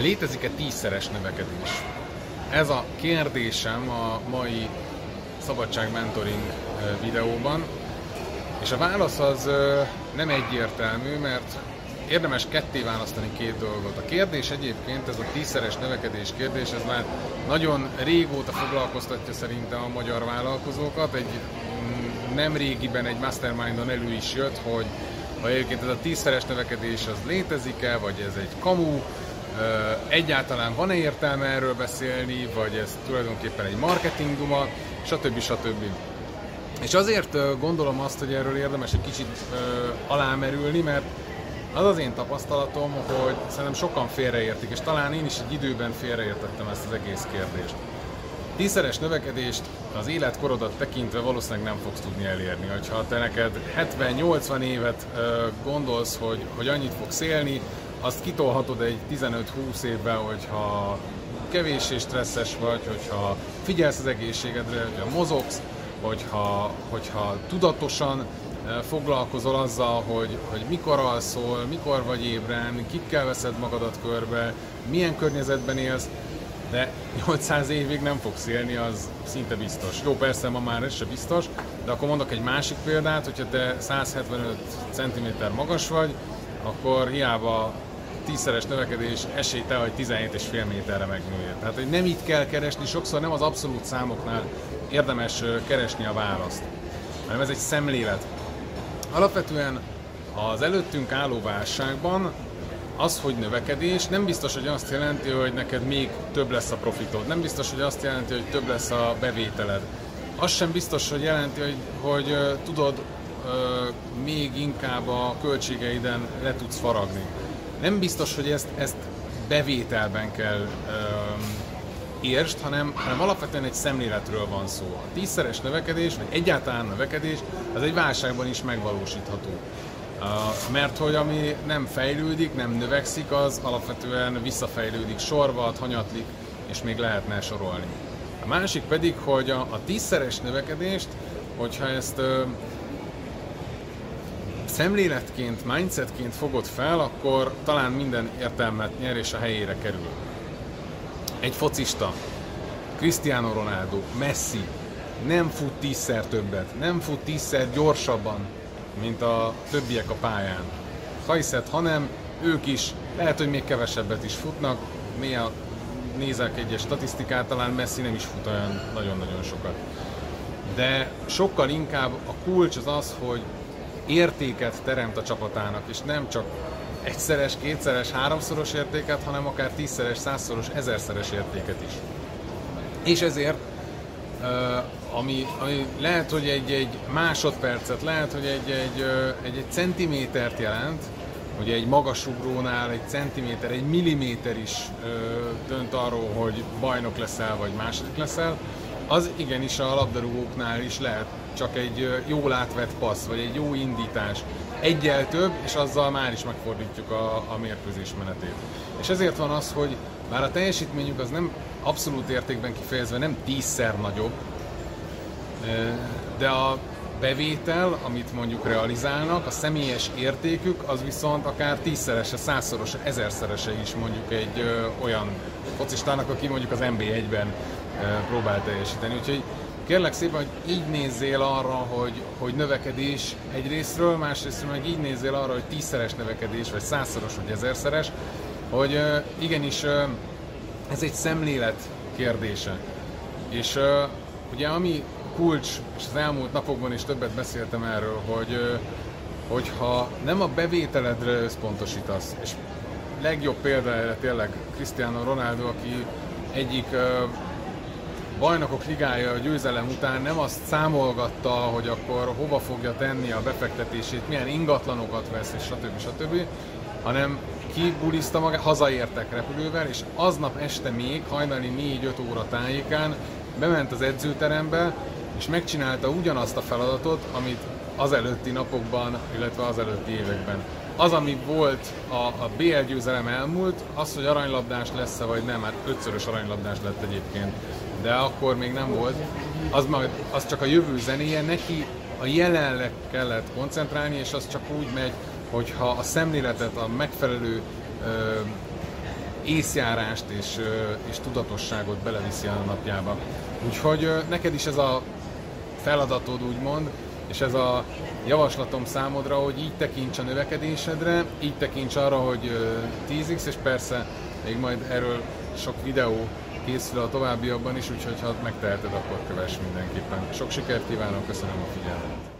Létezik-e tízszeres növekedés? Ez a kérdésem a mai Szabadság Mentoring videóban, és a válasz az nem egyértelmű, mert érdemes ketté választani két dolgot. A kérdés egyébként, ez a tízszeres növekedés kérdés, ez már nagyon régóta foglalkoztatja szerintem a magyar vállalkozókat. Egy mm, nem régiben egy mastermindon elő is jött, hogy ha egyébként ez a tízszeres növekedés az létezik-e, vagy ez egy kamu, egyáltalán van-e értelme erről beszélni, vagy ez tulajdonképpen egy marketing duma, stb. stb. És azért gondolom azt, hogy erről érdemes egy kicsit alámerülni, mert az az én tapasztalatom, hogy szerintem sokan félreértik, és talán én is egy időben félreértettem ezt az egész kérdést. Tízszeres növekedést az életkorodat tekintve valószínűleg nem fogsz tudni elérni. Ha te neked 70-80 évet gondolsz, hogy, hogy annyit fogsz élni, azt kitolhatod egy 15-20 évben, hogyha kevés és stresszes vagy, hogyha figyelsz az egészségedre, hogyha mozogsz, hogyha, hogyha tudatosan foglalkozol azzal, hogy, hogy mikor alszol, mikor vagy ébren, kikkel veszed magadat körbe, milyen környezetben élsz, de 800 évig nem fogsz élni, az szinte biztos. Jó, persze ma már ez se biztos, de akkor mondok egy másik példát, hogyha te 175 cm magas vagy, akkor hiába tízszeres növekedés esélyte, hogy 17,5 méterre megnője. Tehát, hogy nem itt kell keresni, sokszor nem az abszolút számoknál érdemes keresni a választ, hanem ez egy szemlélet. Alapvetően az előttünk álló válságban az, hogy növekedés, nem biztos, hogy azt jelenti, hogy neked még több lesz a profitod. Nem biztos, hogy azt jelenti, hogy több lesz a bevételed. Az sem biztos, hogy jelenti, hogy, hogy tudod, még inkább a költségeiden le tudsz faragni. Nem biztos, hogy ezt, ezt bevételben kell uh, érst, hanem, hanem alapvetően egy szemléletről van szó. A tízszeres növekedés, vagy egyáltalán növekedés, az egy válságban is megvalósítható. Uh, mert hogy ami nem fejlődik, nem növekszik, az alapvetően visszafejlődik, sorba, hanyatlik, és még lehetne sorolni. A másik pedig, hogy a, a tízszeres növekedést, hogyha ezt uh, szemléletként, mindsetként fogod fel, akkor talán minden értelmet nyer és a helyére kerül egy focista, Cristiano Ronaldo, Messi nem fut tízszer többet, nem fut tízszer gyorsabban, mint a többiek a pályán. Ha hiszed, hanem ők is, lehet, hogy még kevesebbet is futnak, néha nézek egyes statisztikát, talán Messi nem is fut olyan nagyon-nagyon sokat. De sokkal inkább a kulcs az az, hogy értéket teremt a csapatának, és nem csak egyszeres, kétszeres, háromszoros értéket, hanem akár tízszeres, százszoros, ezerszeres értéket is. És ezért, ami, ami lehet, hogy egy, egy másodpercet, lehet, hogy egy, egy, egy, egy centimétert jelent, hogy egy magasugrónál egy centiméter, egy milliméter is dönt arról, hogy bajnok leszel, vagy második leszel, az igenis a labdarúgóknál is lehet csak egy jól átvett passz, vagy egy jó indítás, egyel több, és azzal már is megfordítjuk a, a mérkőzés menetét. És ezért van az, hogy bár a teljesítményük az nem abszolút értékben kifejezve nem tízszer nagyobb, de a bevétel, amit mondjuk realizálnak, a személyes értékük, az viszont akár tízszerese, százszorosa, ezerszerese is mondjuk egy ö, olyan focistának, aki mondjuk az NB1-ben ö, próbál teljesíteni. Úgyhogy kérlek szépen, hogy így nézzél arra, hogy, hogy növekedés egyrésztről, másrésztről meg így nézzél arra, hogy tízszeres növekedés, vagy százszoros, vagy ezerszeres, hogy igenis ez egy szemlélet kérdése. És ugye ami kulcs, és az elmúlt napokban is többet beszéltem erről, hogy hogyha nem a bevételedre összpontosítasz, és legjobb példa erre tényleg Cristiano Ronaldo, aki egyik bajnokok ligája a győzelem után nem azt számolgatta, hogy akkor hova fogja tenni a befektetését, milyen ingatlanokat vesz, és stb. stb., hanem kibuliszta magát, hazaértek repülővel, és aznap este még, hajnali 4-5 óra tájékán bement az edzőterembe, és megcsinálta ugyanazt a feladatot, amit az előtti napokban, illetve az előtti években. Az, ami volt a, a BL győzelem elmúlt, az, hogy aranylabdás lesz-e vagy nem, hát ötszörös aranylabdás lett egyébként de akkor még nem volt, az, majd, az csak a jövő zenéje, neki a jelenleg kellett koncentrálni, és az csak úgy megy, hogyha a szemléletet a megfelelő ö, észjárást és, és tudatosságot beleviszi a napjába. Úgyhogy neked is ez a feladatod úgymond, és ez a javaslatom számodra, hogy így tekints a növekedésedre, így tekints arra, hogy 10x, és persze még majd erről sok videó készül a továbbiakban is, úgyhogy ha megteheted, akkor kövess mindenképpen. Sok sikert kívánok, köszönöm a figyelmet!